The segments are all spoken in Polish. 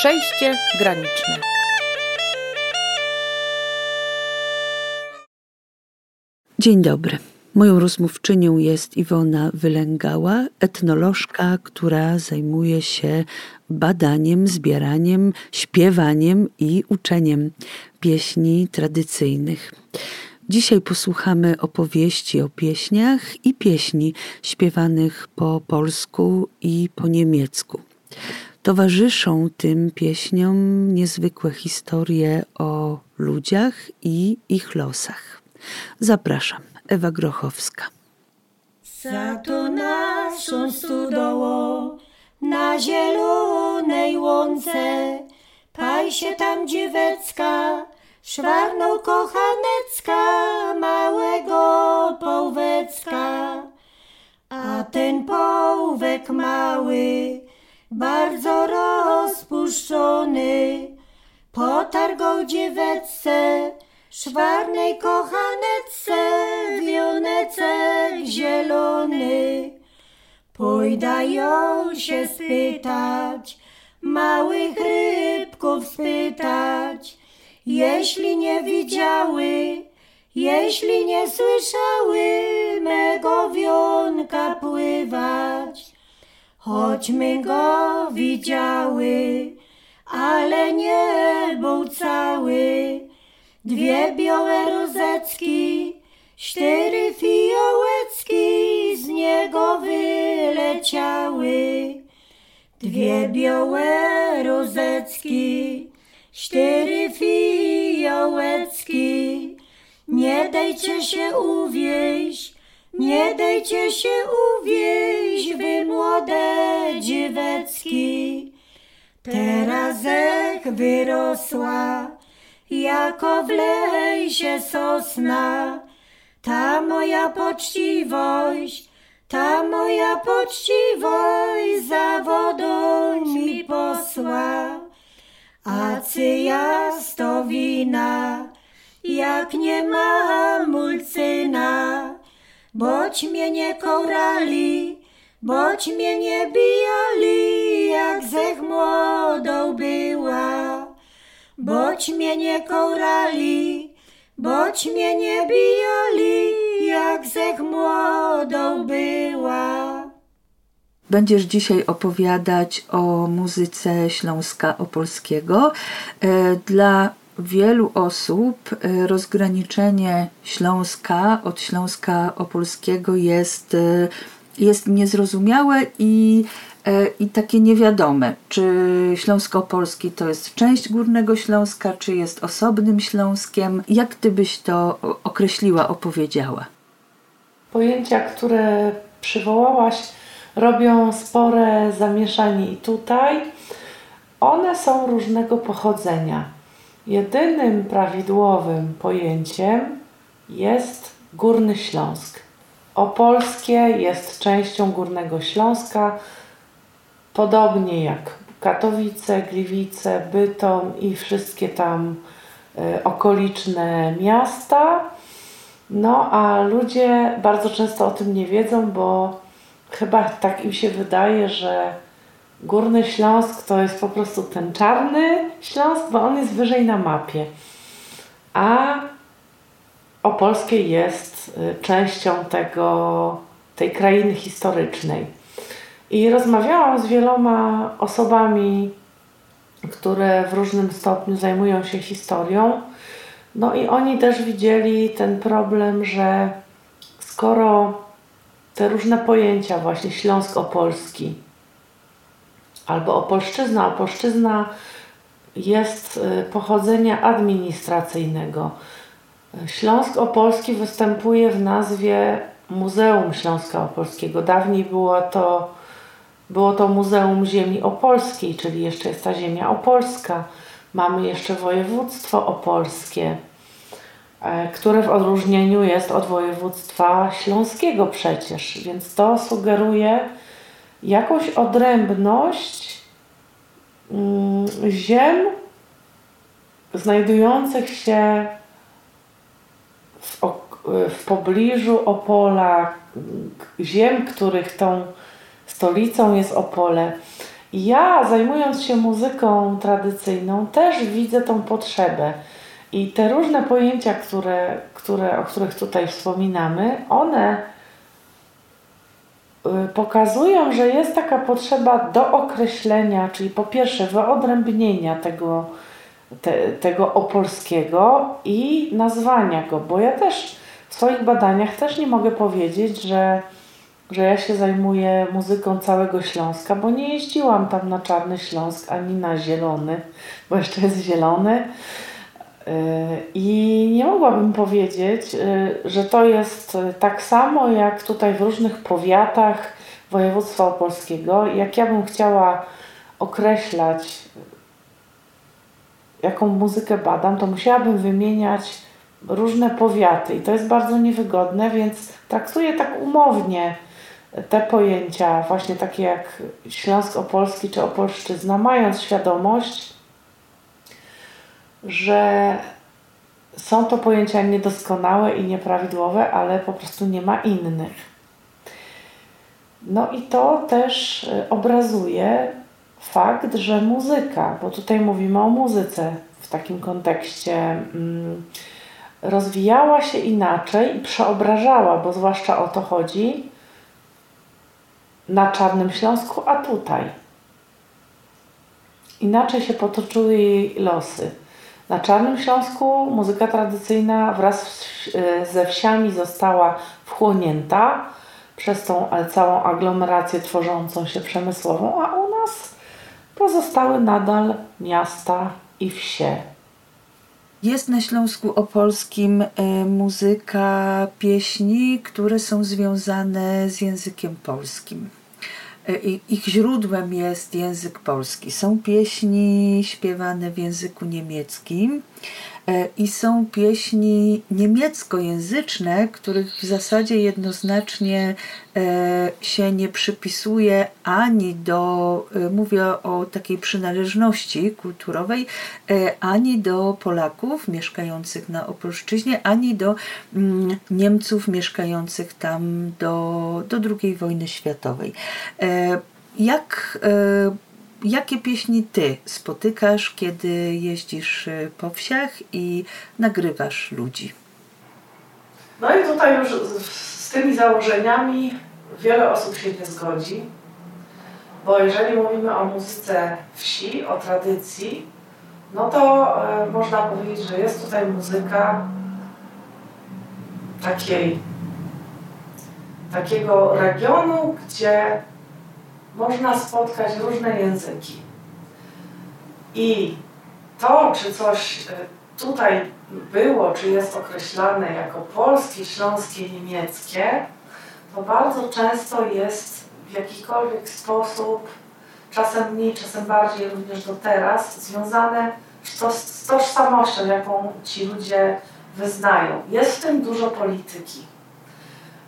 Przejście graniczne. Dzień dobry. Moją rozmówczynią jest Iwona Wylęgała, etnolożka, która zajmuje się badaniem, zbieraniem, śpiewaniem i uczeniem pieśni tradycyjnych. Dzisiaj posłuchamy opowieści o pieśniach i pieśni śpiewanych po polsku i po niemiecku. Towarzyszą tym pieśniom niezwykłe historie o ludziach i ich losach. Zapraszam, Ewa Grochowska. Za to naszą studołą na zielonej łące paj się tam dziewecka, szwarną kochanecka, małego połwecka. A ten połwek mały bardzo rozpuszczony, potargał dzieweczce, szwarnej kochaneczce, wionecek zielony. Pójdają się spytać, małych rybków spytać, jeśli nie widziały, jeśli nie słyszały mego wionka pływać. Choćmy go widziały, ale nie był cały. Dwie białe rozecki, cztery fiołecki z niego wyleciały. Dwie białe rozecki, cztery fiołecki. Nie dajcie się uwieść, nie dajcie się uwieść, wy młode dziewecki. Teraz jak wyrosła, jako w lesie sosna, ta moja poczciwość, ta moja poczciwość za wodą mi posła. A cyja wina, jak nie ma mulcyna, boć mnie nie korali, boć mnie nie bijali, jak zech młodą była. Boć mnie nie korali, boć mnie nie bijali, jak zech młodą była. Będziesz dzisiaj opowiadać o muzyce Śląska Opolskiego. E, dla wielu osób e, rozgraniczenie Śląska od Śląska Opolskiego jest, e, jest niezrozumiałe i, e, i takie niewiadome, czy Śląsko-Opolski to jest część Górnego Śląska, czy jest osobnym Śląskiem. Jak ty byś to określiła, opowiedziała? Pojęcia, które przywołałaś, robią spore zamieszanie i tutaj. One są różnego pochodzenia Jedynym prawidłowym pojęciem jest Górny Śląsk. Opolskie jest częścią Górnego Śląska, podobnie jak Katowice, Gliwice, Bytom i wszystkie tam y, okoliczne miasta. No a ludzie bardzo często o tym nie wiedzą, bo chyba tak im się wydaje, że Górny Śląsk to jest po prostu ten czarny Śląsk, bo on jest wyżej na mapie. A Opolskie jest y, częścią tego, tej krainy historycznej. I rozmawiałam z wieloma osobami, które w różnym stopniu zajmują się historią. No i oni też widzieli ten problem, że skoro te różne pojęcia, właśnie Śląsk Opolski, albo Opolszczyzna. Opolszczyzna jest y, pochodzenia administracyjnego. Śląsk Opolski występuje w nazwie Muzeum Śląska Opolskiego. Dawniej było to, było to Muzeum Ziemi Opolskiej, czyli jeszcze jest ta ziemia opolska. Mamy jeszcze województwo opolskie, e, które w odróżnieniu jest od województwa śląskiego przecież, więc to sugeruje, jakąś odrębność mm, ziem znajdujących się w, w pobliżu Opola, ziem, których tą stolicą jest Opole. Ja, zajmując się muzyką tradycyjną, też widzę tą potrzebę. I te różne pojęcia, które, które, o których tutaj wspominamy, one pokazują, że jest taka potrzeba do określenia, czyli po pierwsze wyodrębnienia tego, te, tego opolskiego i nazwania go, bo ja też w swoich badaniach też nie mogę powiedzieć, że że ja się zajmuję muzyką całego Śląska, bo nie jeździłam tam na Czarny Śląsk ani na Zielony, bo jeszcze jest Zielony. Y, I nie mogłabym powiedzieć, y, że to jest tak samo jak tutaj w różnych powiatach województwa opolskiego. Jak ja bym chciała określać, jaką muzykę badam, to musiałabym wymieniać różne powiaty i to jest bardzo niewygodne, więc traktuję tak umownie te pojęcia, właśnie takie jak Śląsk Opolski czy Opolszczyzna, mając świadomość, że są to pojęcia niedoskonałe i nieprawidłowe, ale po prostu nie ma innych. No i to też y, obrazuje fakt, że muzyka, bo tutaj mówimy o muzyce w takim kontekście, mm, rozwijała się inaczej i przeobrażała, bo zwłaszcza o to chodzi, na Czarnym Śląsku, a tutaj. Inaczej się potoczyły jej losy. Na Czarnym Śląsku muzyka tradycyjna wraz ze wsiami została wchłonięta przez tą całą aglomerację tworzącą się przemysłową, a u nas pozostały nadal miasta i wsie. Jest na Śląsku Opolskim e, muzyka, pieśni, które są związane z językiem polskim. E, ich źródłem jest język polski. Są pieśni śpiewane w języku niemieckim i są pieśni niemieckojęzyczne, których w zasadzie jednoznacznie e, się nie przypisuje ani do, mówię o takiej przynależności kulturowej, ani do Polaków mieszkających na Opolszczyźnie, ani do mm, Niemców mieszkających tam do, do II wojny światowej. Jak Jakie pieśni ty spotykasz, kiedy jeździsz y, po wsiach i nagrywasz ludzi? No i tutaj już z tymi założeniami wiele osób się nie zgodzi, bo jeżeli mówimy o muzyce wsi, o tradycji, no to y, można powiedzieć, że jest tutaj muzyka takiej, takiego regionu, gdzie można spotkać różne języki. I to, czy coś e, tutaj było, czy jest określane jako polskie, śląskie, niemieckie, to bardzo często jest w jakikolwiek sposób, czasem mniej, czasem bardziej, również do teraz, związane z tożsamością, jaką ci ludzie wyznają. Jest w tym dużo polityki.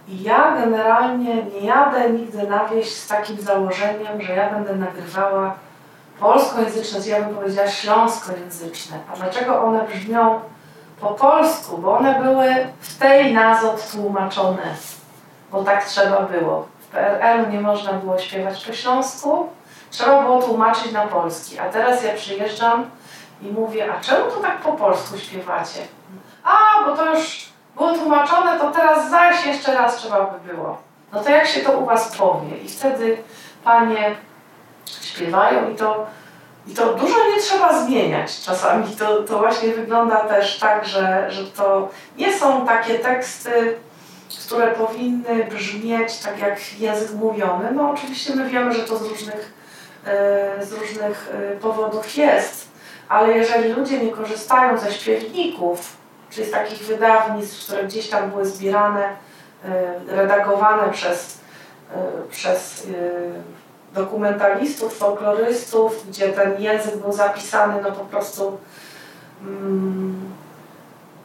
I ja generalnie nie jadę nigdy na wieś z takim założeniem, że ja będę nagrywała polskojęzyczne, ja bym powiedziała śląskojęzyczne. A dlaczego one brzmią po polsku? Bo one były w tej nazot tłumaczone, bo tak trzeba było. W PRL-u nie można było śpiewać po śląsku, trzeba było tłumaczyć na polski. A teraz ja przyjeżdżam i mówię, a czemu to tak po polsku śpiewacie? A, bo to już było tłumaczone, to teraz zaś jeszcze raz trzeba by było. No to jak się to u Was powie? I wtedy panie śpiewają i to, i to dużo nie trzeba zmieniać czasami. To, to właśnie wygląda też tak, że, że to nie są takie teksty, które powinny brzmieć tak jak język mówiony. No oczywiście my wiemy, że to z różnych, e, z różnych e, powodów jest, ale jeżeli ludzie nie korzystają ze śpiewników, czyli z takich wydawnictw, które gdzieś tam były zbierane, e, redagowane przez, e, przez e, dokumentalistów, folklorystów, gdzie ten język był zapisany no po prostu mm,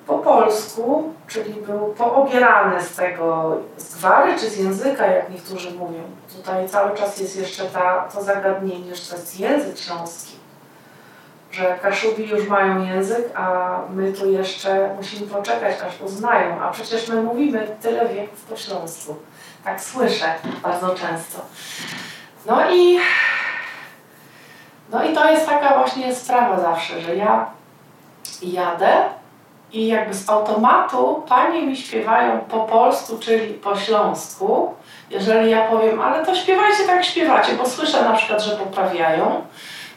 po polsku, czyli był poobierany z tego, z gwary czy z języka, jak niektórzy mówią. Tutaj cały czas jest jeszcze ta, to zagadnienie, że to jest język śląski że Kaszubi już mają język, a my tu jeszcze musimy poczekać, aż uznają. A przecież my mówimy tyle wieków po śląsku. Tak słyszę bardzo często. No i No i to jest taka właśnie sprawa zawsze, że ja jadę i jakby z automatu panie mi śpiewają po polsku, czyli po śląsku. Jeżeli ja powiem, ale to śpiewajcie tak śpiewacie, bo słyszę na przykład, że poprawiają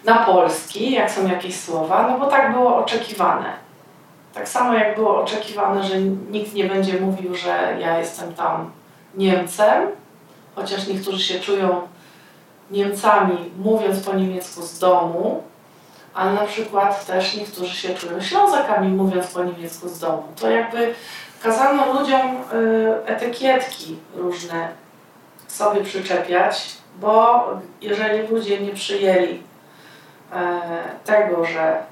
na polski, jak są jakieś słowa, no bo tak było oczekiwane. Tak samo jak było oczekiwane, że nikt nie będzie mówił, że ja jestem tam Niemcem, chociaż niektórzy się czują Niemcami, mówiąc po niemiecku z domu, ale na przykład też niektórzy się czują Ślązakami, mówiąc po niemiecku z domu. To jakby kazano ludziom y, etykietki różne sobie przyczepiać, bo jeżeli ludzie nie przyjęli tego, że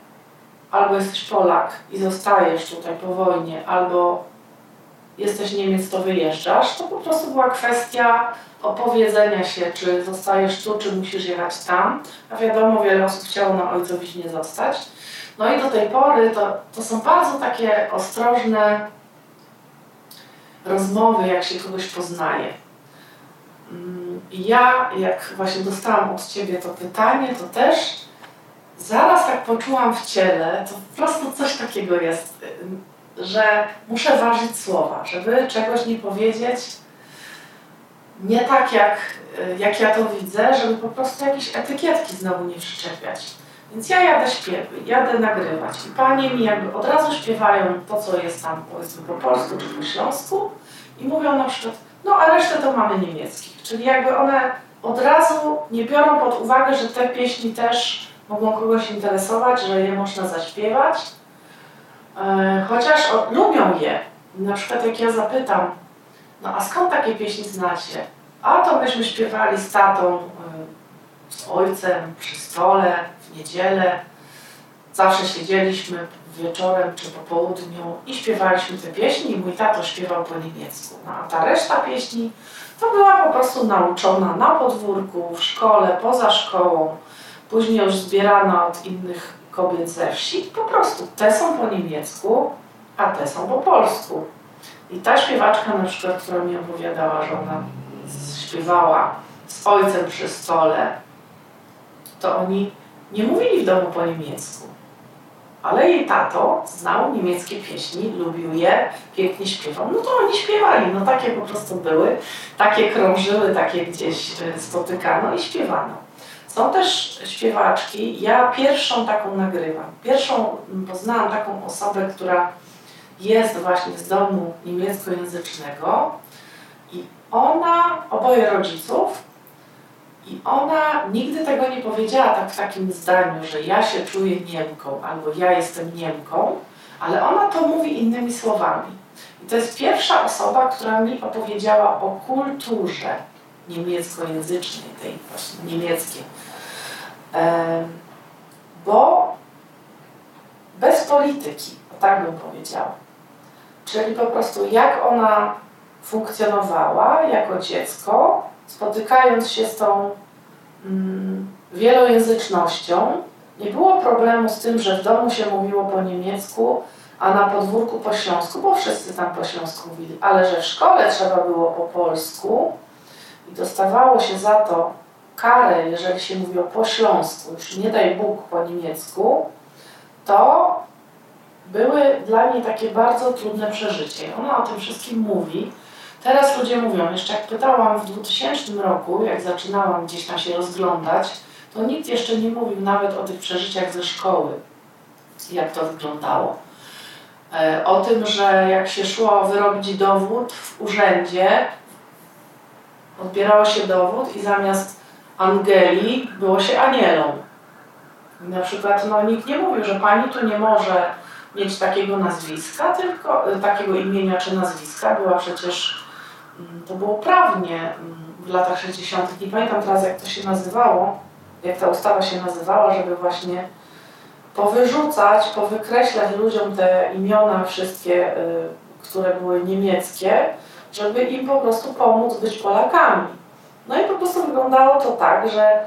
albo jesteś Polak i zostajesz tutaj po wojnie, albo jesteś Niemiec, to wyjeżdżasz, to po prostu była kwestia opowiedzenia się, czy zostajesz tu, czy musisz jechać tam. A wiadomo, wiele osób chciało na ojcowiźnie zostać. No i do tej pory to, to są bardzo takie ostrożne rozmowy, jak się kogoś poznaje. Mm, ja, jak właśnie dostałam od Ciebie to pytanie, to też zaraz tak poczułam w ciele, to po prostu coś takiego jest, że muszę ważyć słowa, żeby czegoś nie powiedzieć nie tak jak, jak ja to widzę, żeby po prostu jakieś etykietki znowu nie przyczepiać. Więc ja jadę śpiewy, jadę nagrywać i panie mi jakby od razu śpiewają to, co jest tam powiedzmy po polsku czy po śląsku i mówią na przykład, no a resztę to mamy niemieckich. Czyli jakby one od razu nie biorą pod uwagę, że te pieśni też mogą kogoś interesować, że je można zaśpiewać, e, chociaż lubią je. Na przykład jak ja zapytam, no a skąd takie pieśni znacie? A to myśmy śpiewali z tatą, y, z ojcem przy stole, w niedzielę. Zawsze siedzieliśmy wieczorem czy po południu i śpiewaliśmy te pieśni. Mój tato śpiewał po niemiecku. No, a ta reszta pieśni to była po prostu nauczona na podwórku, w szkole, poza szkołą. Później już zbierana od innych kobiet ze wsi. Po prostu te są po niemiecku, a te są po polsku. I ta śpiewaczka na przykład, która mi opowiadała, że ona śpiewała z ojcem przy stole, to oni nie mówili w domu po niemiecku. Ale jej tato znał niemieckie pieśni, lubił je, pięknie śpiewał. No to oni śpiewali, no takie po prostu były, takie krążyły, takie gdzieś e, spotykano i śpiewano. Są też śpiewaczki, ja pierwszą taką nagrywam. Pierwszą poznałam taką osobę, która jest właśnie z domu niemieckojęzycznego i ona, oboje rodziców, i ona nigdy tego nie powiedziała tak w takim zdaniu, że ja się czuję Niemką albo ja jestem Niemką, ale ona to mówi innymi słowami. I to jest pierwsza osoba, która mi opowiedziała o kulturze niemieckojęzycznej, tej właśnie niemieckiej. Bo bez polityki, tak bym powiedziała, Czyli po prostu jak ona funkcjonowała jako dziecko, spotykając się z tą mm, wielojęzycznością. Nie było problemu z tym, że w domu się mówiło po niemiecku, a na podwórku po śląsku, bo wszyscy tam po śląsku mówili, ale że w szkole trzeba było po polsku i dostawało się za to karę, jeżeli się mówiło po śląsku, już nie daj Bóg po niemiecku, to były dla niej takie bardzo trudne przeżycie. Ona o tym wszystkim mówi. Teraz ludzie mówią, jeszcze jak pytałam w 2000 roku, jak zaczynałam gdzieś tam się rozglądać, to nikt jeszcze nie mówił nawet o tych przeżyciach ze szkoły, jak to wyglądało. E, o tym, że jak się szło wyrobić dowód w urzędzie, odbierało się dowód i zamiast Angeli było się Anielą. Na przykład no, nikt nie mówił, że pani tu nie może mieć takiego nazwiska, tylko e, takiego imienia czy nazwiska. Była przecież, mm, to było prawnie mm, w latach 60. Nie pamiętam teraz jak to się nazywało, jak ta ustawa się nazywała, żeby właśnie powyrzucać, powykreślać ludziom te imiona wszystkie, e, które były niemieckie, żeby im po prostu pomóc być Polakami. No i po prostu wyglądało to tak, że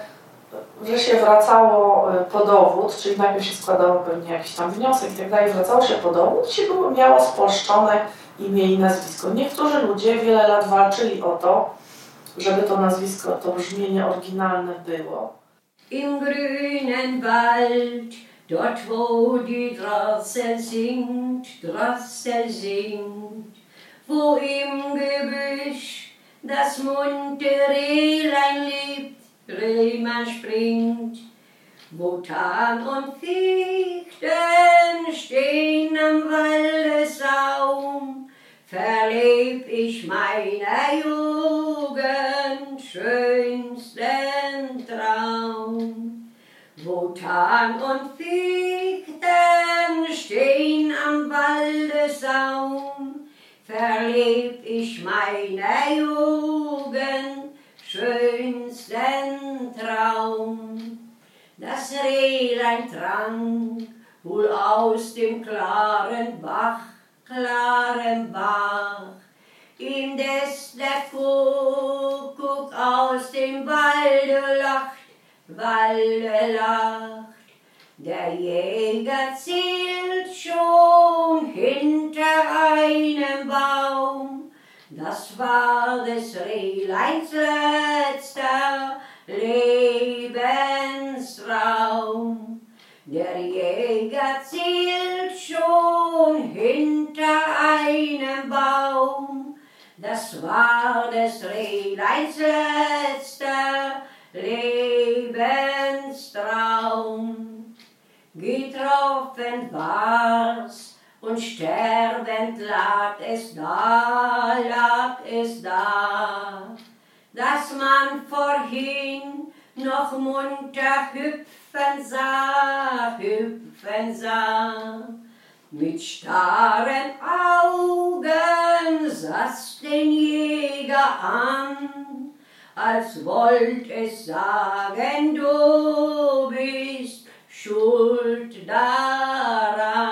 że się wracało e, po dowód, czyli najpierw się składało pewnie jakiś tam wniosek i tak dalej, wracało się po dowód się było, miało spolszczone imię i nazwisko. Niektórzy ludzie wiele lat walczyli o to, żeby to nazwisko, to brzmienie oryginalne było. im grünen Wald, dort wo die Drossel singt, Drossel singt, wo im Gebüsch das muntere Rehlein lebt, Rehmann springt, wo Tag und Fichten stehen am Waldessaum, verleb ich meiner Jugend schönsten Traum. Wo Tag und Fichten stehen am Waldessaum, verleb ich meiner Jugend schönsten Traum. Das Rehlein trank wohl aus dem klaren Bach, klaren Bach, indes der Kuckuck aus dem Walde lacht, Walde lacht. Der Jäger zielt schon hinter einem Baum, das war des Rehleins letzter Lebensraum. Der Jäger zielt schon hinter einem Baum, das war des Rehleins letzter Lebenstraum. Getroffen war's und sterbend lag es da, lag es da, dass man vorhin noch munter hüpfen sah, hüpfen sah. Mit starren Augen saß den Jäger an, als wollt es sagen, du bist schuld daran.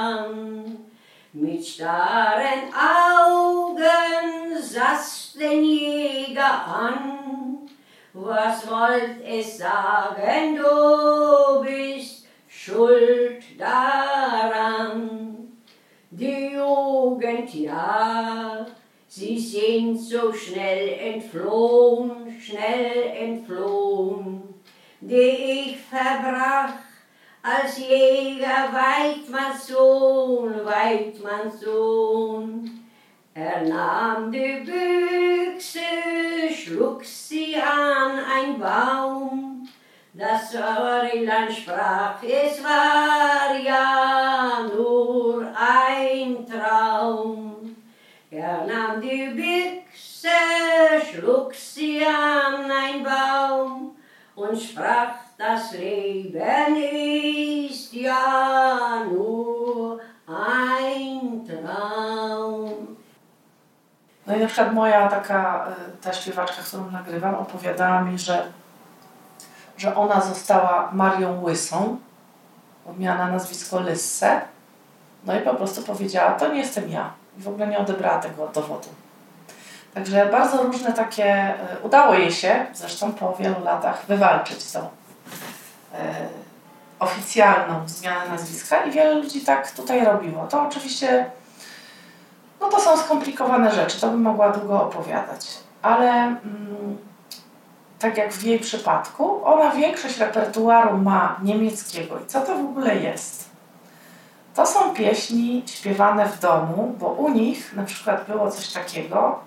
Mit starren Augen saß den Jäger an, was wollt es sagen, du bist schuld daran. Die Jugend, ja, sie sind so schnell entflohen, schnell entflohen, die ich verbrach als Jäger Weidmanns Sohn, Weidmanns Sohn. Er nahm die Büchse, schlug sie an ein Baum. Das Säureland sprach, es war ja nur ein Traum. Er nahm die Büchse, schlug sie an ein Baum und sprach, das Leben ist ja nur ein Traum. No i na przykład moja taka, y, ta śpiewaczka, którą nagrywam, opowiadała mi, że, że ona została Marią Łysą, bo miała na nazwisko Lysse. No i po prostu powiedziała, to nie jestem ja. I w ogóle nie odebrała tego dowodu. Także bardzo różne takie, y, udało jej się, zresztą po wielu latach, wywalczyć tą oficjalną zmianę nazwiska i wiele ludzi tak tutaj robiło. To oczywiście no to są skomplikowane rzeczy, to bym mogła długo opowiadać. Ale mm, tak jak w jej przypadku, ona większość repertuaru ma niemieckiego. I co to w ogóle jest? To są pieśni śpiewane w domu, bo u nich na przykład było coś takiego,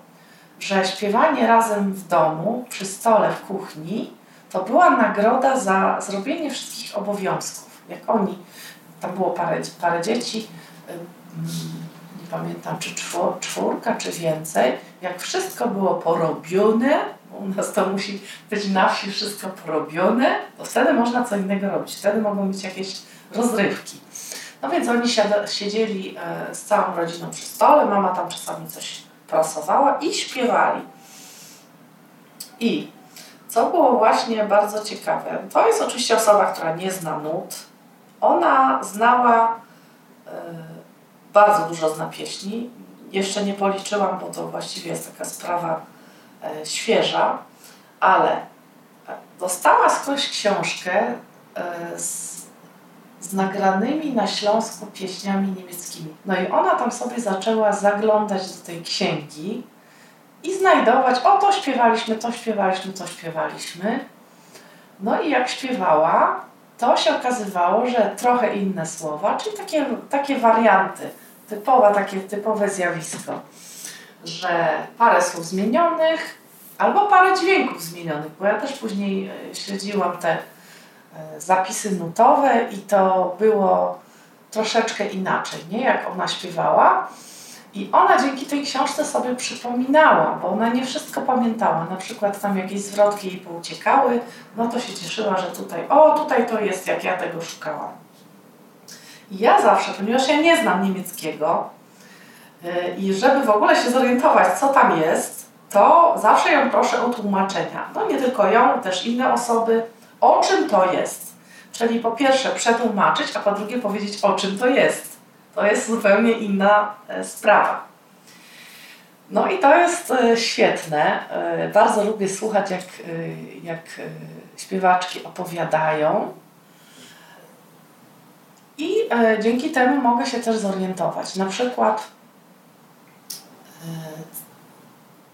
że śpiewanie razem w domu, przy stole w kuchni, to była nagroda za zrobienie wszystkich obowiązków. Jak oni, tam było parę, parę dzieci, nie pamiętam czy czwórka, czy więcej, jak wszystko było porobione, bo u nas to musi być na wsi wszystko porobione, to wtedy można co innego robić. Wtedy mogą być jakieś rozrywki. No więc oni siedzieli e, z całą rodziną przy stole, mama tam czasami coś prasowała i śpiewali. I co było właśnie bardzo ciekawe, to jest oczywiście osoba, która nie zna nut. Ona znała e, bardzo dużo zna pieśni. Jeszcze nie policzyłam, bo to właściwie jest taka sprawa e, świeża, ale dostała skądś książkę e, z, z nagranymi na Śląsku pieśniami niemieckimi. No i ona tam sobie zaczęła zaglądać do tej księgi i znajdować, o to śpiewaliśmy, to śpiewaliśmy, to śpiewaliśmy. No i jak śpiewała, to się okazywało, że trochę inne słowa, czyli takie, takie warianty, typowe, takie typowe zjawisko, że parę słów zmienionych albo parę dźwięków zmienionych, bo ja też później e, śledziłam te e, zapisy nutowe i to było troszeczkę inaczej, nie? Jak ona śpiewała. I ona dzięki tej książce sobie przypominała, bo ona nie wszystko pamiętała. Na przykład tam jakieś zwrotki jej pouciekały, no to się cieszyła, że tutaj, o tutaj to jest, jak ja tego szukałam. I ja zawsze, ponieważ ja nie znam niemieckiego yy, i żeby w ogóle się zorientować, co tam jest, to zawsze ją proszę o tłumaczenia. No nie tylko ją, też inne osoby, o czym to jest. Czyli po pierwsze przetłumaczyć, a po drugie powiedzieć, o czym to jest to jest zupełnie inna e, sprawa. No i to jest e, świetne. E, bardzo lubię słuchać, jak, jak śpiewaczki opowiadają. I dzięki temu mogę się też zorientować. Na przykład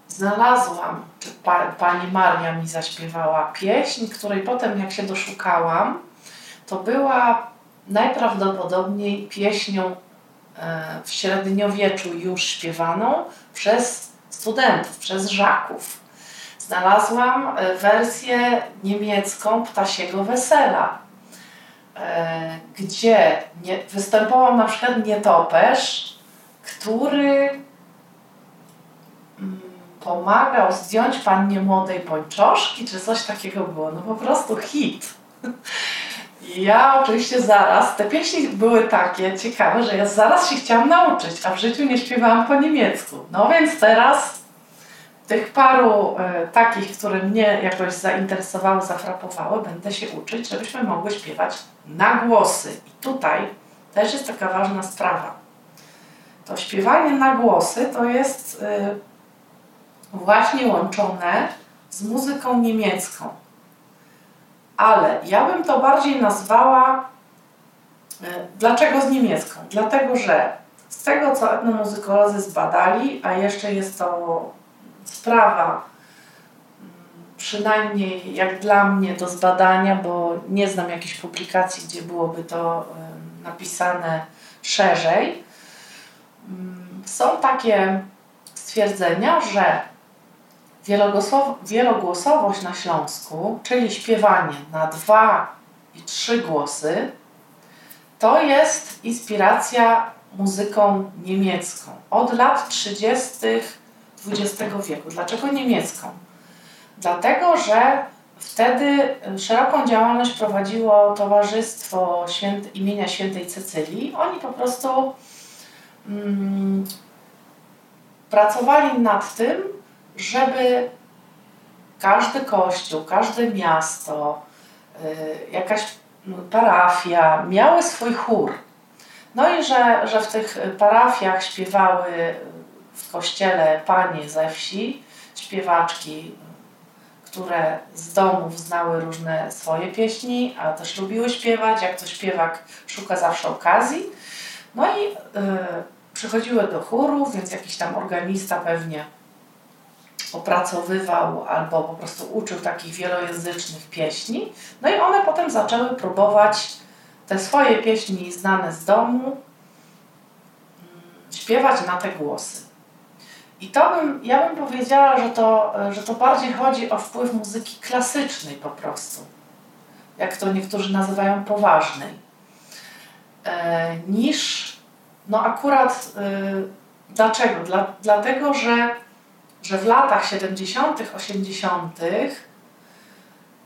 znalazłam, czy pa, pani Maria mi zaśpiewała pieśń, której potem jak się doszukałam, to była najprawdopodobniej pieśnią w średniowieczu już śpiewaną przez studentów, przez żaków. Znalazłam e, wersję niemiecką Ptasiego Wesela, e, gdzie nie, występował na przykład nietoperz, który mm, pomagał zdjąć pannie młodej pończoszki, czy coś takiego było. No po prostu hit. Ja oczywiście zaraz, te pieśni były takie ciekawe, że ja zaraz się chciałam nauczyć, a w życiu nie śpiewałam po niemiecku. No więc teraz tych paru e, takich, które mnie jakoś zainteresowały, zafrapowały, będę się uczyć, żebyśmy mogły śpiewać na głosy. I tutaj też jest taka ważna sprawa. To śpiewanie na głosy to jest e, właśnie łączone z muzyką niemiecką ale ja bym to bardziej nazwała e, dlaczego z niemiecką? Dlatego, że z tego, co etnomuzykolozy zbadali, a jeszcze jest to sprawa mm, przynajmniej jak dla mnie do zbadania, bo nie znam jakiejś publikacji, gdzie byłoby to napisane szerzej. Mm, są takie stwierdzenia, że wielogłosowość na Śląsku, czyli śpiewanie na dwa i trzy głosy, to jest inspiracja muzyką niemiecką od lat 30. XX wieku. Dlaczego niemiecką? Dlatego, że wtedy szeroką działalność prowadziło Towarzystwo Święty, imienia Świętej Cecylii. Oni po prostu mm, pracowali nad tym, żeby każdy kościół, każde miasto, y, jakaś parafia miały swój chór. No i że, że w tych parafiach śpiewały w kościele panie ze wsi, śpiewaczki, które z domów znały różne swoje pieśni, a też lubiły śpiewać, jak to śpiewak szuka zawsze okazji. No i y, przychodziły do chóru, więc jakiś tam organista pewnie opracowywał albo po prostu uczył takich wielojęzycznych pieśni. No i one potem zaczęły próbować te swoje pieśni znane z domu mm, śpiewać na te głosy. I to bym, ja bym powiedziała, że to, że to bardziej chodzi o wpływ muzyki klasycznej po prostu, jak to niektórzy nazywają poważnej, e, niż, no akurat, e, dlaczego? Dla, dlatego, że że w latach 70., 80.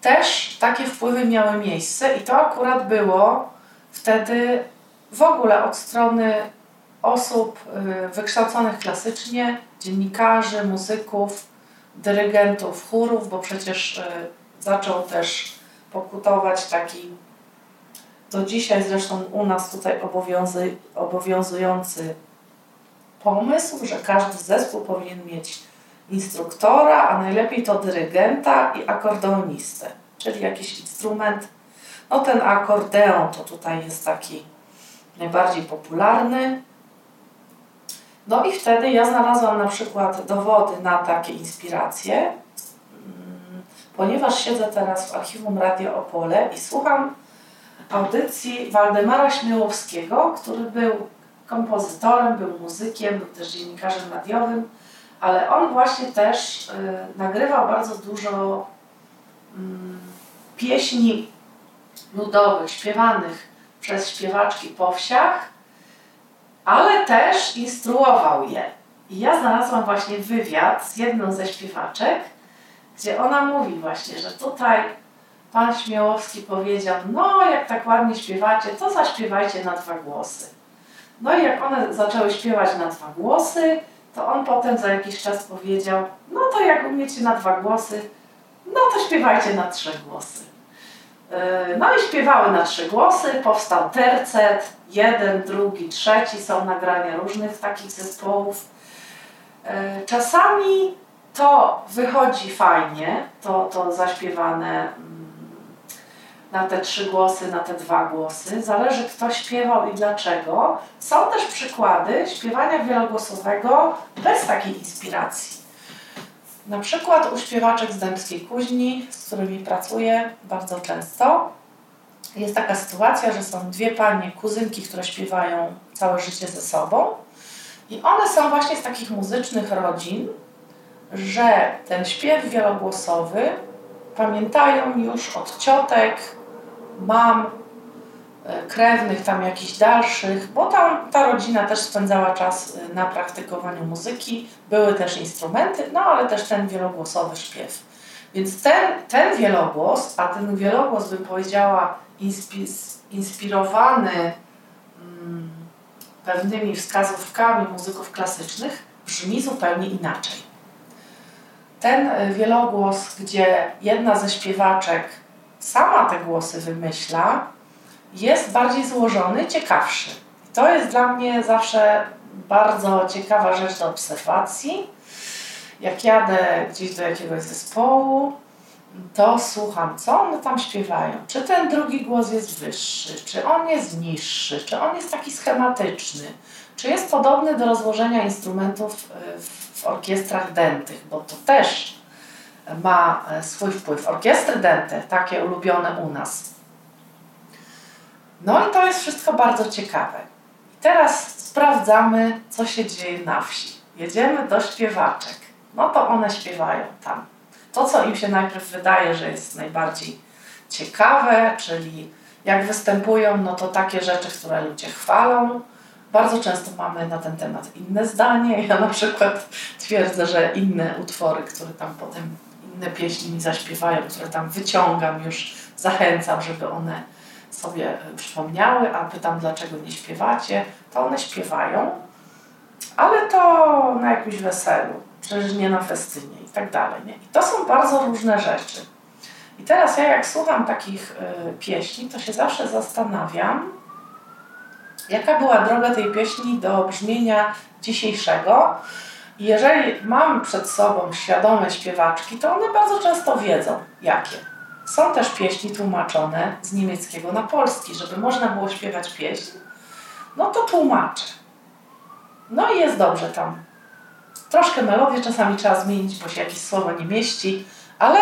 też takie wpływy miały miejsce i to akurat było wtedy w ogóle od strony osób y, wykształconych klasycznie, dziennikarzy, muzyków, dyrygentów chórów, bo przecież y, zaczął też pokutować taki do dzisiaj zresztą u nas tutaj obowiązujący pomysł, że każdy zespół powinien mieć instruktora, a najlepiej to dyrygenta i akordeonistę, czyli jakiś instrument. No ten akordeon to tutaj jest taki najbardziej popularny. No i wtedy ja znalazłam na przykład dowody na takie inspiracje. ponieważ siedzę teraz w archiwum Radio Opole i słucham audycji Waldemara Śmiałowskiego, który był kompozytorem, był muzykiem, był też dziennikarzem radiowym, ale on właśnie też y, nagrywał bardzo dużo y, pieśni ludowych, śpiewanych przez śpiewaczki po wsiach, ale też instruował je. I ja znalazłam właśnie wywiad z jedną ze śpiewaczek, gdzie ona mówi właśnie, że tutaj pan Śmiałowski powiedział, no jak tak ładnie śpiewacie, to zaśpiewajcie na dwa głosy. No i jak one zaczęły śpiewać na dwa głosy, to on potem za jakiś czas powiedział, no to jak umiecie na dwa głosy, no to śpiewajcie na trzy głosy. Yy, no i śpiewały na trzy głosy, powstał tercet, jeden, drugi, trzeci, są nagrania różnych takich zespołów. Yy, czasami to wychodzi fajnie, to, to zaśpiewane mm, na te trzy głosy, na te dwa głosy. Zależy kto śpiewał i dlaczego. Są też przykłady śpiewania wielogłosowego bez takiej inspiracji. Na przykład u śpiewaczek z Dębskiej Kuźni, z którymi pracuję bardzo często, jest taka sytuacja, że są dwie panie, kuzynki, które śpiewają całe życie ze sobą i one są właśnie z takich muzycznych rodzin, że ten śpiew wielogłosowy pamiętają już od ciotek, mam, e, krewnych tam jakichś dalszych, bo tam ta rodzina też spędzała czas e, na praktykowaniu muzyki, były też instrumenty, no ale też ten wielogłosowy śpiew. Więc ten, ten wielogłos, a ten wielogłos bym powiedziała inspirowany mm, pewnymi wskazówkami muzyków klasycznych, brzmi zupełnie inaczej. Ten e, wielogłos, gdzie jedna ze śpiewaczek sama te głosy wymyśla, jest bardziej złożony, ciekawszy. I to jest dla mnie zawsze bardzo ciekawa rzecz do obserwacji. Jak jadę gdzieś do jakiegoś zespołu, to słucham, co one tam śpiewają. Czy ten drugi głos jest wyższy, czy on jest niższy, czy on jest taki schematyczny, czy jest podobny do rozłożenia instrumentów e, w orkiestrach dętych, bo to też ma e, swój wpływ. Orkiestry dęte, takie ulubione u nas. No i to jest wszystko bardzo ciekawe. Teraz sprawdzamy, co się dzieje na wsi. Jedziemy do śpiewaczek. No to one śpiewają tam. To, co im się najpierw wydaje, że jest najbardziej ciekawe, czyli jak występują, no to takie rzeczy, które ludzie chwalą. Bardzo często mamy na ten temat inne zdanie. Ja na przykład twierdzę, że inne utwory, które tam potem inne pieśni mi zaśpiewają, które tam wyciągam już, zachęcam, żeby one sobie e, przypomniały, a pytam, dlaczego nie śpiewacie, to one śpiewają, ale to na jakimś weselu, przecież nie na festynie i tak dalej. Nie? I to są bardzo różne rzeczy. I teraz ja jak słucham takich y, pieśni, to się zawsze zastanawiam, jaka była droga tej pieśni do brzmienia dzisiejszego, jeżeli mam przed sobą świadome śpiewaczki, to one bardzo często wiedzą, jakie. Są też pieśni tłumaczone z niemieckiego na polski, żeby można było śpiewać pieśń, no to tłumaczę. No i jest dobrze tam. Troszkę melodię czasami trzeba zmienić, bo się jakieś słowo nie mieści, ale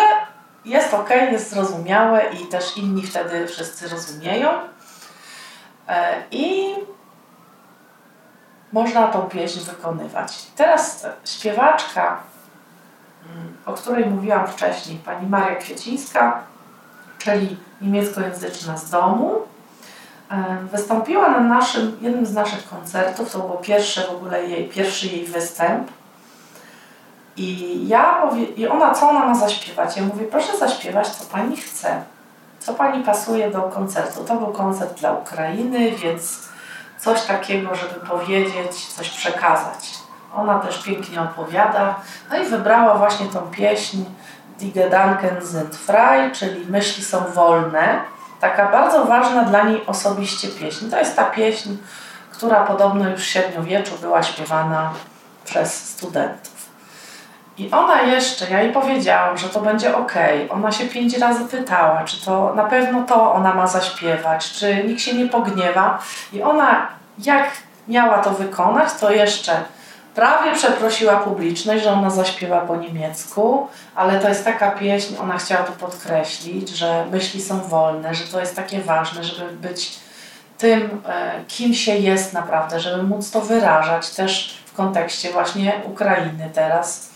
jest ok, jest zrozumiałe i też inni wtedy wszyscy rozumieją. E, I można tą pieśń wykonywać. Teraz śpiewaczka, mm, o której mówiłam wcześniej, pani Maria Kwiecińska, czyli niemieckojęzyczna z domu, e, wystąpiła na naszym, jednym z naszych koncertów, to był pierwszy w ogóle jej, pierwszy jej występ. I ja i ona, co ona ma zaśpiewać? Ja mówię, proszę zaśpiewać, co pani chce. Co pani pasuje do koncertu? To był koncert dla Ukrainy, więc coś takiego, żeby powiedzieć, coś przekazać. Ona też pięknie opowiada. No i wybrała właśnie tą pieśń Die Gedanken sind frei, czyli myśli są wolne. Taka bardzo ważna dla niej osobiście pieśń. To jest ta pieśń, która podobno już w średniowieczu była śpiewana przez studentów. I ona jeszcze, ja jej powiedziałam, że to będzie ok. Ona się pięć razy pytała, czy to na pewno to ona ma zaśpiewać, czy nikt się nie pogniewa. I ona, jak miała to wykonać, to jeszcze prawie przeprosiła publiczność, że ona zaśpiewa po niemiecku, ale to jest taka pieśń, ona chciała tu podkreślić, że myśli są wolne, że to jest takie ważne, żeby być tym, e, kim się jest naprawdę, żeby móc to wyrażać też w kontekście właśnie Ukrainy teraz,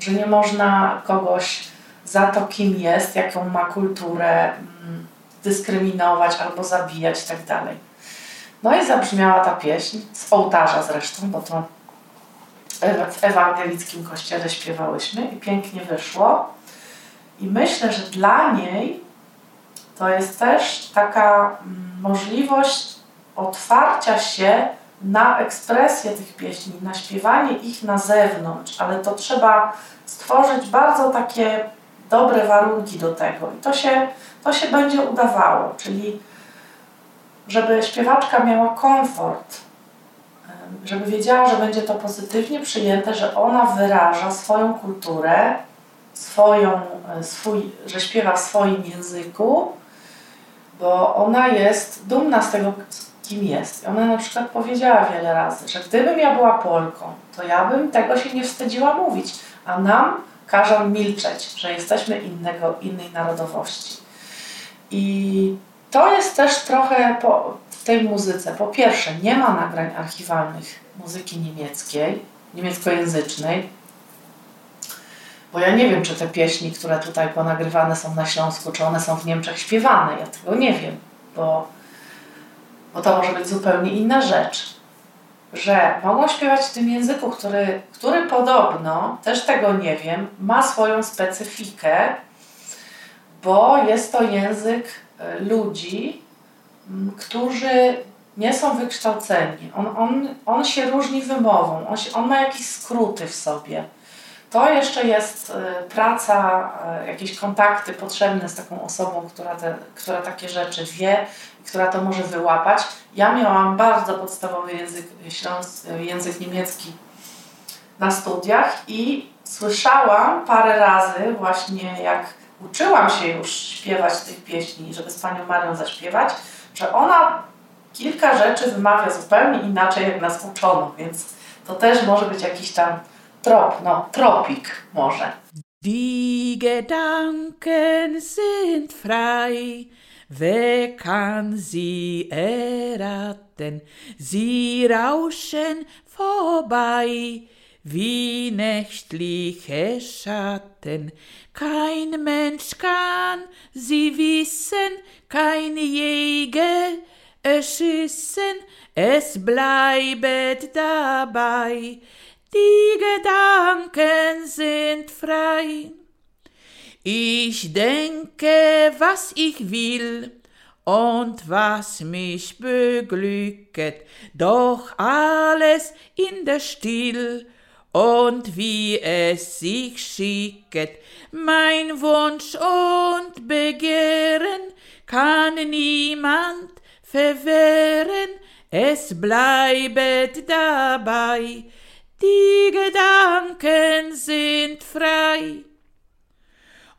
że nie można kogoś za to, kim jest, jaką ma kulturę, mm, dyskryminować albo zabijać i tak. No i zabrzmiała ta pieśń, z ołtarza zresztą, bo to w ewangelickim kościele śpiewałyśmy i pięknie wyszło. I myślę, że dla niej to jest też taka mm, możliwość otwarcia się na ekspresję tych pieśni, na śpiewanie ich na zewnątrz, ale to trzeba stworzyć bardzo takie dobre warunki do tego. I to się, to się będzie udawało, czyli żeby śpiewaczka miała komfort, żeby wiedziała, że będzie to pozytywnie przyjęte, że ona wyraża swoją kulturę, swoją, e, swój, że śpiewa w swoim języku, bo ona jest dumna z tego, kim jest. I ona na przykład powiedziała wiele razy, że gdybym ja była Polką, to ja bym tego się nie wstydziła mówić, a nam każą milczeć, że jesteśmy innego, innej narodowości. I to jest też trochę po, w tej muzyce. Po pierwsze, nie ma nagrań archiwalnych muzyki niemieckiej, niemieckojęzycznej, bo ja nie wiem, czy te pieśni, które tutaj ponagrywane są na Śląsku, czy one są w Niemczech śpiewane. Ja tego nie wiem, bo, bo to może być zupełnie inna rzecz. Że mogą śpiewać w tym języku, który, który podobno, też tego nie wiem, ma swoją specyfikę, bo jest to język e, ludzi, którzy nie są wykształceni. On, on, on się różni wymową, on, się, on ma jakieś skróty w sobie. To jeszcze jest e, praca, e, jakieś kontakty potrzebne z taką osobą, która, te, która takie rzeczy wie, która to może wyłapać. Ja miałam bardzo podstawowy język, śląs, język niemiecki na studiach i słyszałam parę razy właśnie jak uczyłam się już śpiewać tych pieśni, żeby z Panią Marią zaśpiewać, że ona kilka rzeczy wymawia zupełnie inaczej, jak nas uczono, więc to też może być jakiś tam trop, no, tropik może. Die Gedanken sind frei, wer kann sie erraten? Sie rauschen vorbei, wie nächtliche Schatten. Kein Mensch kann sie wissen, kein Jäger erschießen, es bleibet dabei, die Gedanken sind frei. Ich denke, was ich will, und was mich beglücket, doch alles in der Still und wie es sich schicket, mein Wunsch und Begehren kann niemand verwehren, es bleibet dabei, die Gedanken sind frei.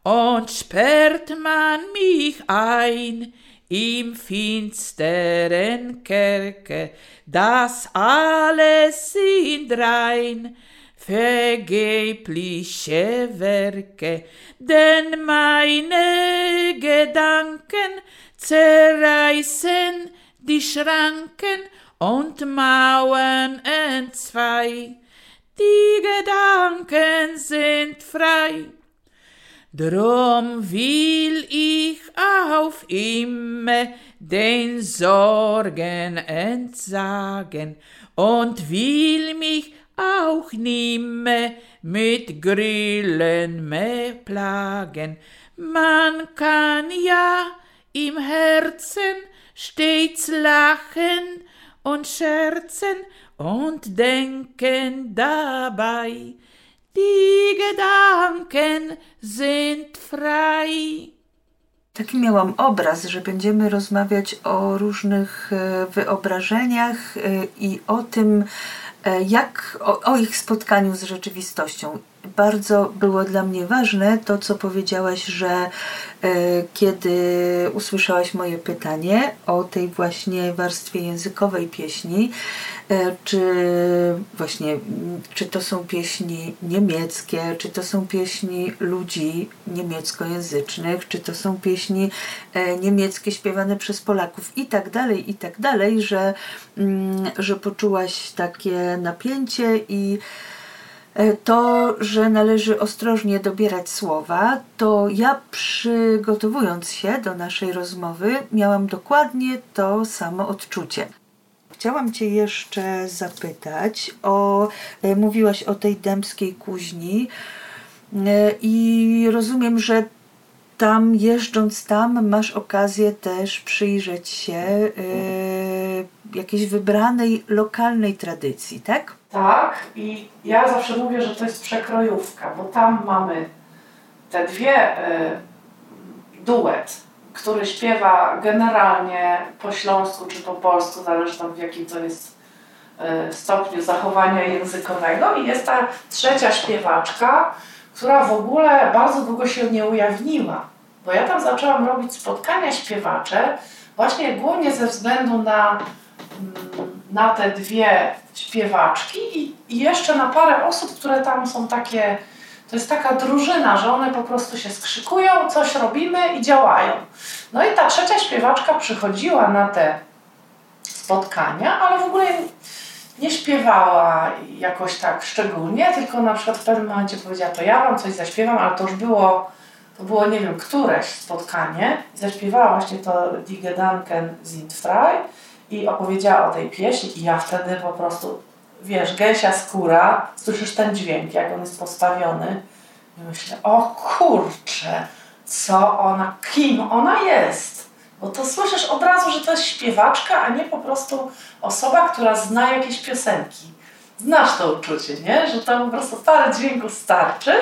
Und sperrt man mich ein im finsteren Kerker, das alles sind rein, vergebliche Werke, denn meine Gedanken zerreißen die Schranken und Mauern entzwei. Die Gedanken sind frei. Drum will ich auf immer den Sorgen entsagen und will mich auch nimmer mit Grillen mehr plagen. Man kann ja im Herzen stets lachen und scherzen und denken dabei, die Gedanken sind frei. Taki miałam obraz, że będziemy rozmawiać o różnych e, wyobrażeniach e, i o tym, e, jak o, o, ich spotkaniu z rzeczywistością. Bardzo było dla mnie ważne to, co powiedziałaś, że e, kiedy usłyszałaś moje pytanie o tej właśnie warstwie językowej pieśni, e, czy właśnie, czy to są pieśni niemieckie, czy to są pieśni ludzi niemieckojęzycznych, czy to są pieśni e, niemieckie śpiewane przez Polaków i tak dalej, i tak dalej, że, mm, że poczułaś takie napięcie i to, że należy ostrożnie dobierać słowa, to ja przygotowując się do naszej rozmowy miałam dokładnie to samo odczucie. Chciałam Cię jeszcze zapytać o, e, mówiłaś o tej dębskiej kuźni e, i rozumiem, że tam jeżdżąc tam masz okazję też przyjrzeć się jakiejś wybranej lokalnej tradycji, tak? Tak, i ja zawsze mówię, że to jest przekrojówka, bo tam mamy te dwie y, duet, który śpiewa generalnie po śląsku czy po polsku, zależy tam w jakim to jest y, stopniu zachowania językowego. I jest ta trzecia śpiewaczka, która w ogóle bardzo długo się nie ujawniła, bo ja tam zaczęłam robić spotkania śpiewacze właśnie głównie ze względu na Mm, na te dwie śpiewaczki i, i jeszcze na parę osób, które tam są takie, to jest taka drużyna, że one po prostu się skrzykują, coś robimy i działają. No i ta trzecia śpiewaczka przychodziła na te spotkania, ale w ogóle nie śpiewała jakoś tak szczególnie, tylko na przykład w pewnym momencie powiedziała, to ja wam coś zaśpiewam, ale to już było, to było nie wiem, któreś spotkanie i zaśpiewała właśnie to Die Gedanken sind frei i opowiedziała o tej pieśni i ja wtedy po prostu, wiesz, gęsia skóra, słyszysz ten dźwięk, jak on jest postawiony i myślę, o kurczę, co ona, kim ona jest? Bo to słyszysz od razu, że to jest śpiewaczka, a nie po prostu osoba, która zna jakieś piosenki. Znasz to uczucie, nie? Że tam po prostu parę dźwięków starczy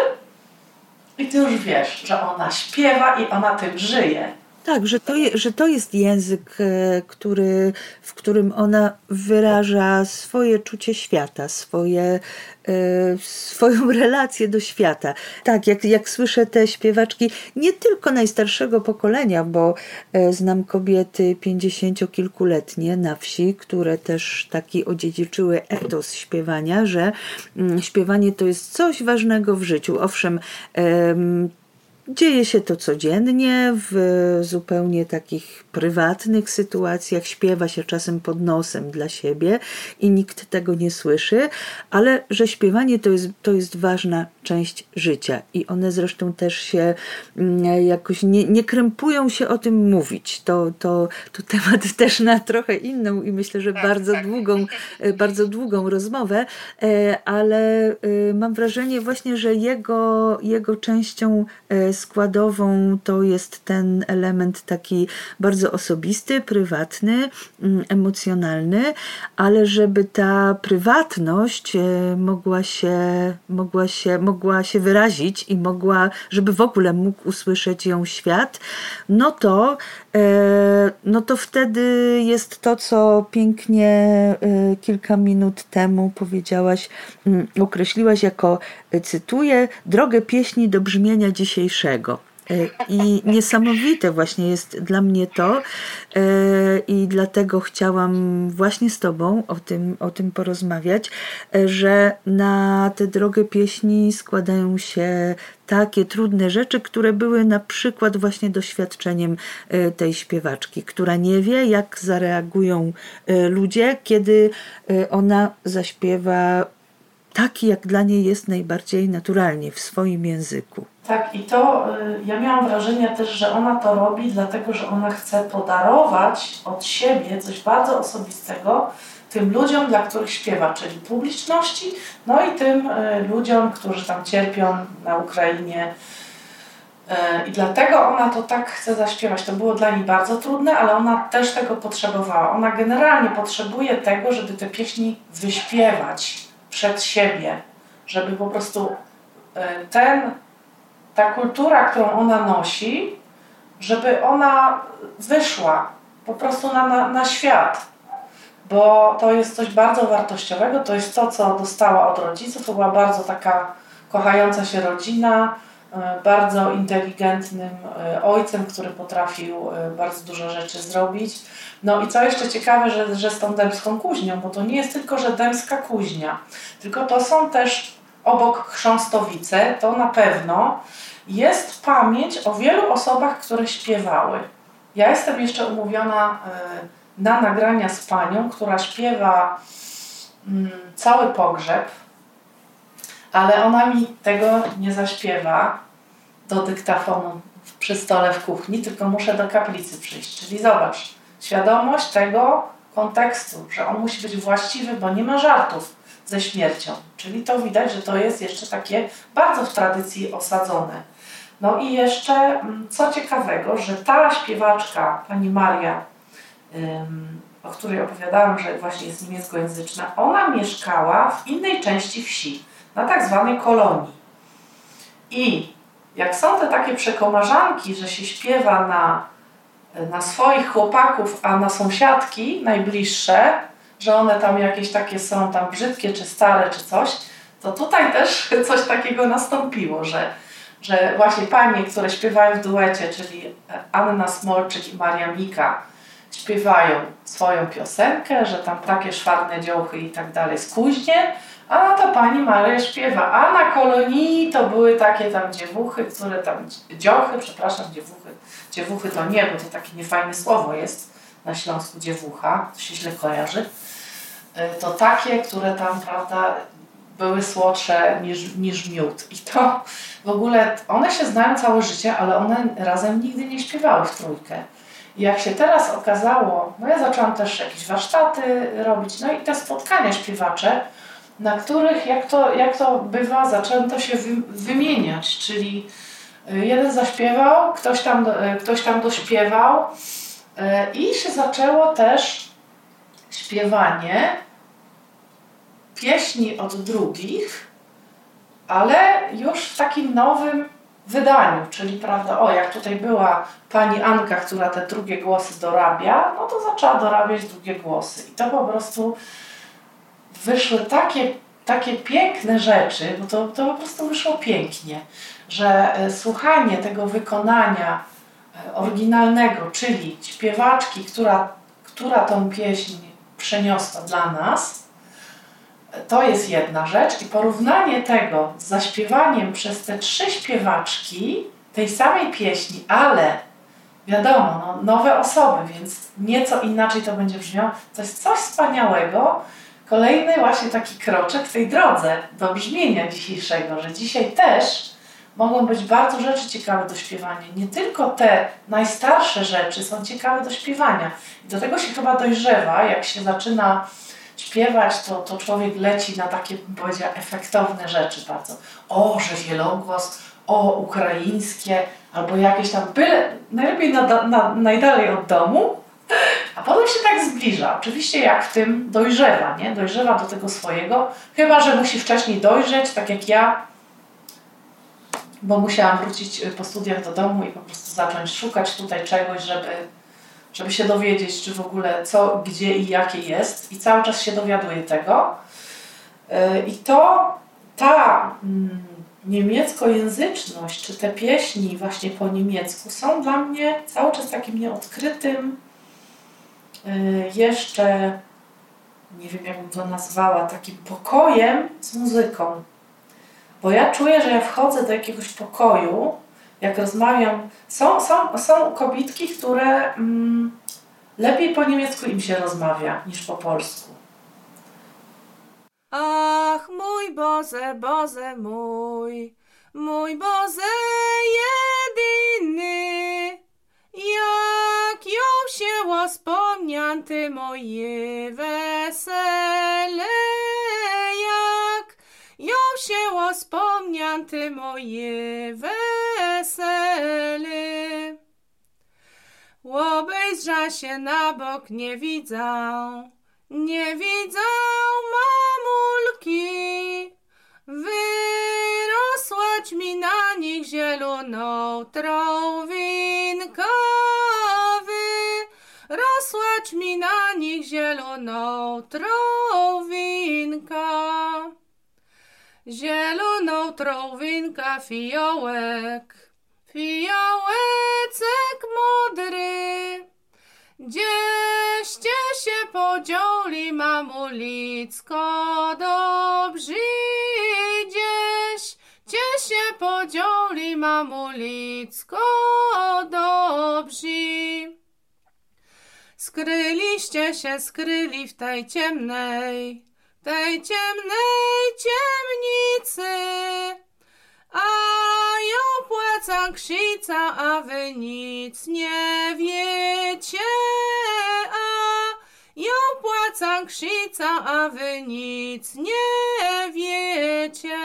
i ty już wiesz, że ona śpiewa i ona tym żyje. Tak, że to, je, że to jest język, e, który, w którym ona wyraża swoje czucie świata, swoje, e, swoją relację do świata. Tak, jak, jak słyszę te śpiewaczki, nie tylko najstarszego pokolenia, bo e, znam kobiety pięćdziesięciokilkuletnie na wsi, które też taki odziedziczyły etos śpiewania, że mm, śpiewanie to jest coś ważnego w życiu. Owszem, Dzieje się to codziennie, w zupełnie takich prywatnych sytuacjach, śpiewa się czasem pod nosem dla siebie i nikt tego nie słyszy, ale że śpiewanie to jest, to jest ważna część życia i one zresztą też się mm, jakoś nie, nie krępują się o tym mówić. To, to, to temat też na trochę inną i myślę, że tak, bardzo tak. długą, bardzo długą rozmowę, e, ale e, mam wrażenie właśnie, że jego, jego częścią e, składową to jest ten element taki bardzo osobisty, prywatny, mm, emocjonalny, ale żeby ta prywatność e, mogła się, mogła się, mogła się wyrazić i mogła, żeby w ogóle mógł usłyszeć ją świat, no to, no to wtedy jest to, co pięknie e, kilka minut temu powiedziałaś, mm, określiłaś jako, cytuję, drogę pieśni do brzmienia dzisiejszego. E, I niesamowite właśnie jest dla mnie to, e, i dlatego chciałam właśnie z Tobą o tym, o tym porozmawiać, e, że na tę drogę pieśni składają się takie trudne rzeczy, które były na przykład właśnie doświadczeniem tej śpiewaczki, która nie wie, jak zareagują ludzie, kiedy ona zaśpiewa taki, jak dla niej jest najbardziej naturalnie w swoim języku. Tak, i to y, ja miałam wrażenie też, że ona to robi, dlatego że ona chce podarować od siebie coś bardzo osobistego tym ludziom, dla których śpiewa, czyli publiczności, no i tym y, ludziom, którzy tam cierpią na Ukrainie. Y, I dlatego ona to tak chce zaśpiewać. To było dla niej bardzo trudne, ale ona też tego potrzebowała. Ona generalnie potrzebuje tego, żeby te pieśni wyśpiewać przed siebie, żeby po prostu ten ta kultura, którą ona nosi, żeby ona wyszła po prostu na, na, na świat. Bo to jest coś bardzo wartościowego, to jest to, co dostała od rodziców, to była bardzo taka kochająca się rodzina, e, bardzo inteligentnym e, ojcem, który potrafił e, bardzo dużo rzeczy zrobić. No i co jeszcze ciekawe, że, że z tą dębską kuźnią, bo to nie jest tylko, że dębska kuźnia, tylko to są też obok chrząstowice, to na pewno jest pamięć o wielu osobach, które śpiewały. Ja jestem jeszcze umówiona na nagrania z panią, która śpiewa mm, cały pogrzeb, ale ona mi tego nie zaśpiewa do dyktafonu przy stole w kuchni, tylko muszę do kaplicy przyjść. Czyli zobacz, świadomość tego kontekstu, że on musi być właściwy, bo nie ma żartów ze śmiercią. Czyli to widać, że to jest jeszcze takie bardzo w tradycji osadzone. No i jeszcze mm, co ciekawego, że ta śpiewaczka, pani Maria, o której opowiadałam, że właśnie jest niemieckojęzyczna, ona mieszkała w innej części wsi, na tak zwanej kolonii. I jak są te takie przekomarzanki, że się śpiewa na, na swoich chłopaków, a na sąsiadki najbliższe, że one tam jakieś takie są tam brzydkie, czy stare, czy coś, to tutaj też coś takiego nastąpiło, że, że właśnie panie, które śpiewają w duecie, czyli Anna Smolczyk i Maria Mika, śpiewają swoją piosenkę, że tam takie szwarne dziołchy i tak dalej skuźnie, a to pani Maria śpiewa. A na kolonii to były takie tam dziewuchy, które tam, dziochy, przepraszam, dziewuchy. Dziewuchy to nie, bo to takie niefajne słowo jest na Śląsku dziewucha, to się źle kojarzy. E, to takie, które tam, prawda, były słodsze niż, niż miód. I to w ogóle, one się znają całe życie, ale one razem nigdy nie śpiewały w trójkę. I jak się teraz okazało, no ja zaczęłam też jakieś warsztaty robić, no i te spotkania śpiewacze, na których, jak to, jak to bywa, zaczęto się wymieniać, czyli y, jeden zaśpiewał, ktoś tam, y, ktoś tam dośpiewał i się zaczęło też śpiewanie pieśni od drugich, ale już w takim nowym wydaniu, czyli prawda, o jak tutaj była pani Anka, która te drugie głosy dorabia, no to zaczęła dorabiać drugie głosy. I to po prostu wyszły takie, takie piękne rzeczy, bo to, to po prostu wyszło pięknie, że e, słuchanie tego wykonania e, oryginalnego, czyli śpiewaczki, która, która tą pieśń przeniosła dla nas, to jest jedna rzecz i porównanie tego z zaśpiewaniem przez te trzy śpiewaczki tej samej pieśni, ale wiadomo, no, nowe osoby, więc nieco inaczej to będzie brzmiało, to jest coś wspaniałego. Kolejny właśnie taki kroczek w tej drodze do brzmienia dzisiejszego, że dzisiaj też mogą być bardzo rzeczy ciekawe do śpiewania. Nie tylko te najstarsze rzeczy są ciekawe do śpiewania. I do tego się chyba dojrzewa, jak się zaczyna śpiewać, to, to człowiek leci na takie, bym powiedziała, efektowne rzeczy bardzo. O, że wielogłos, o, ukraińskie, albo jakieś tam, byle, najlepiej na, na, najdalej od domu, a potem się tak zbliża. Oczywiście jak w tym dojrzewa, nie? Dojrzewa do tego swojego, chyba, że musi wcześniej dojrzeć, tak jak ja, bo musiałam wrócić po studiach do domu i po prostu zacząć szukać tutaj czegoś, żeby żeby się dowiedzieć, czy w ogóle co, gdzie i jakie jest, i cały czas się dowiaduję tego. E, I to ta mm, niemieckojęzyczność, czy te pieśni właśnie po niemiecku są dla mnie cały czas takim nieodkrytym, e, jeszcze nie wiem, jakbym to nazwała, takim pokojem z muzyką. Bo ja czuję, że ja wchodzę do jakiegoś pokoju, jak rozmawiam, są, są, są kobitki, które mm, lepiej po niemiecku im się rozmawia niż po polsku. Ach, mój Boże, Boże mój, mój Boże jedyny, jak ją się wspomnianty moje wesele, się wspomnianty moje wesele. Obejrza się na bok, nie widzę, nie widzę mamulki. Wyrosłać mi na nich zieloną trąwinka. Wyrosłać mi na nich zieloną trąwinka. Zieloną trąwinka fiołek, fiołecek modry. Gdzieście się podzieli, mamulicko, dobrzy, gdzieś, gdzie się podzieli, mamulicko, dobrzy. Skryliście się, skryli w tej ciemnej, tej ciemnej ciemnicy, a ją płaca krzyca, a wy nic nie wiecie, a ją płaca krzyca, a wy nic nie wiecie.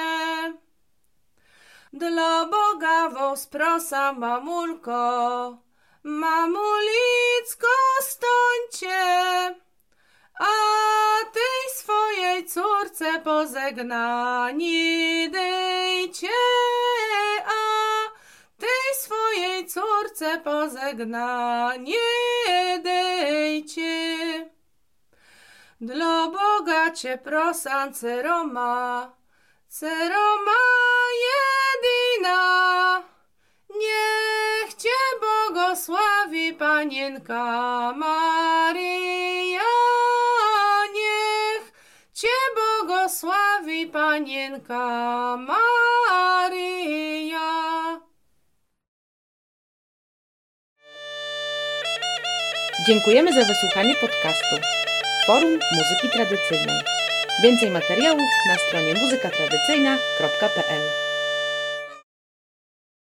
Dla Boga was prosa, mamulko, mamulicko stońcie, a tej swojej córce pozegnani dejcie, a tej swojej córce pozegnanie dejcie. Dla Boga cię prosan ceroma, ceroma jedyna, niech cię błogosławi panienka Maryja, błogosławi panienka Maryja. Dziękujemy za wysłuchanie podcastu Forum Muzyki Tradycyjnej. Więcej materiałów na stronie muzykatradycyjna.pl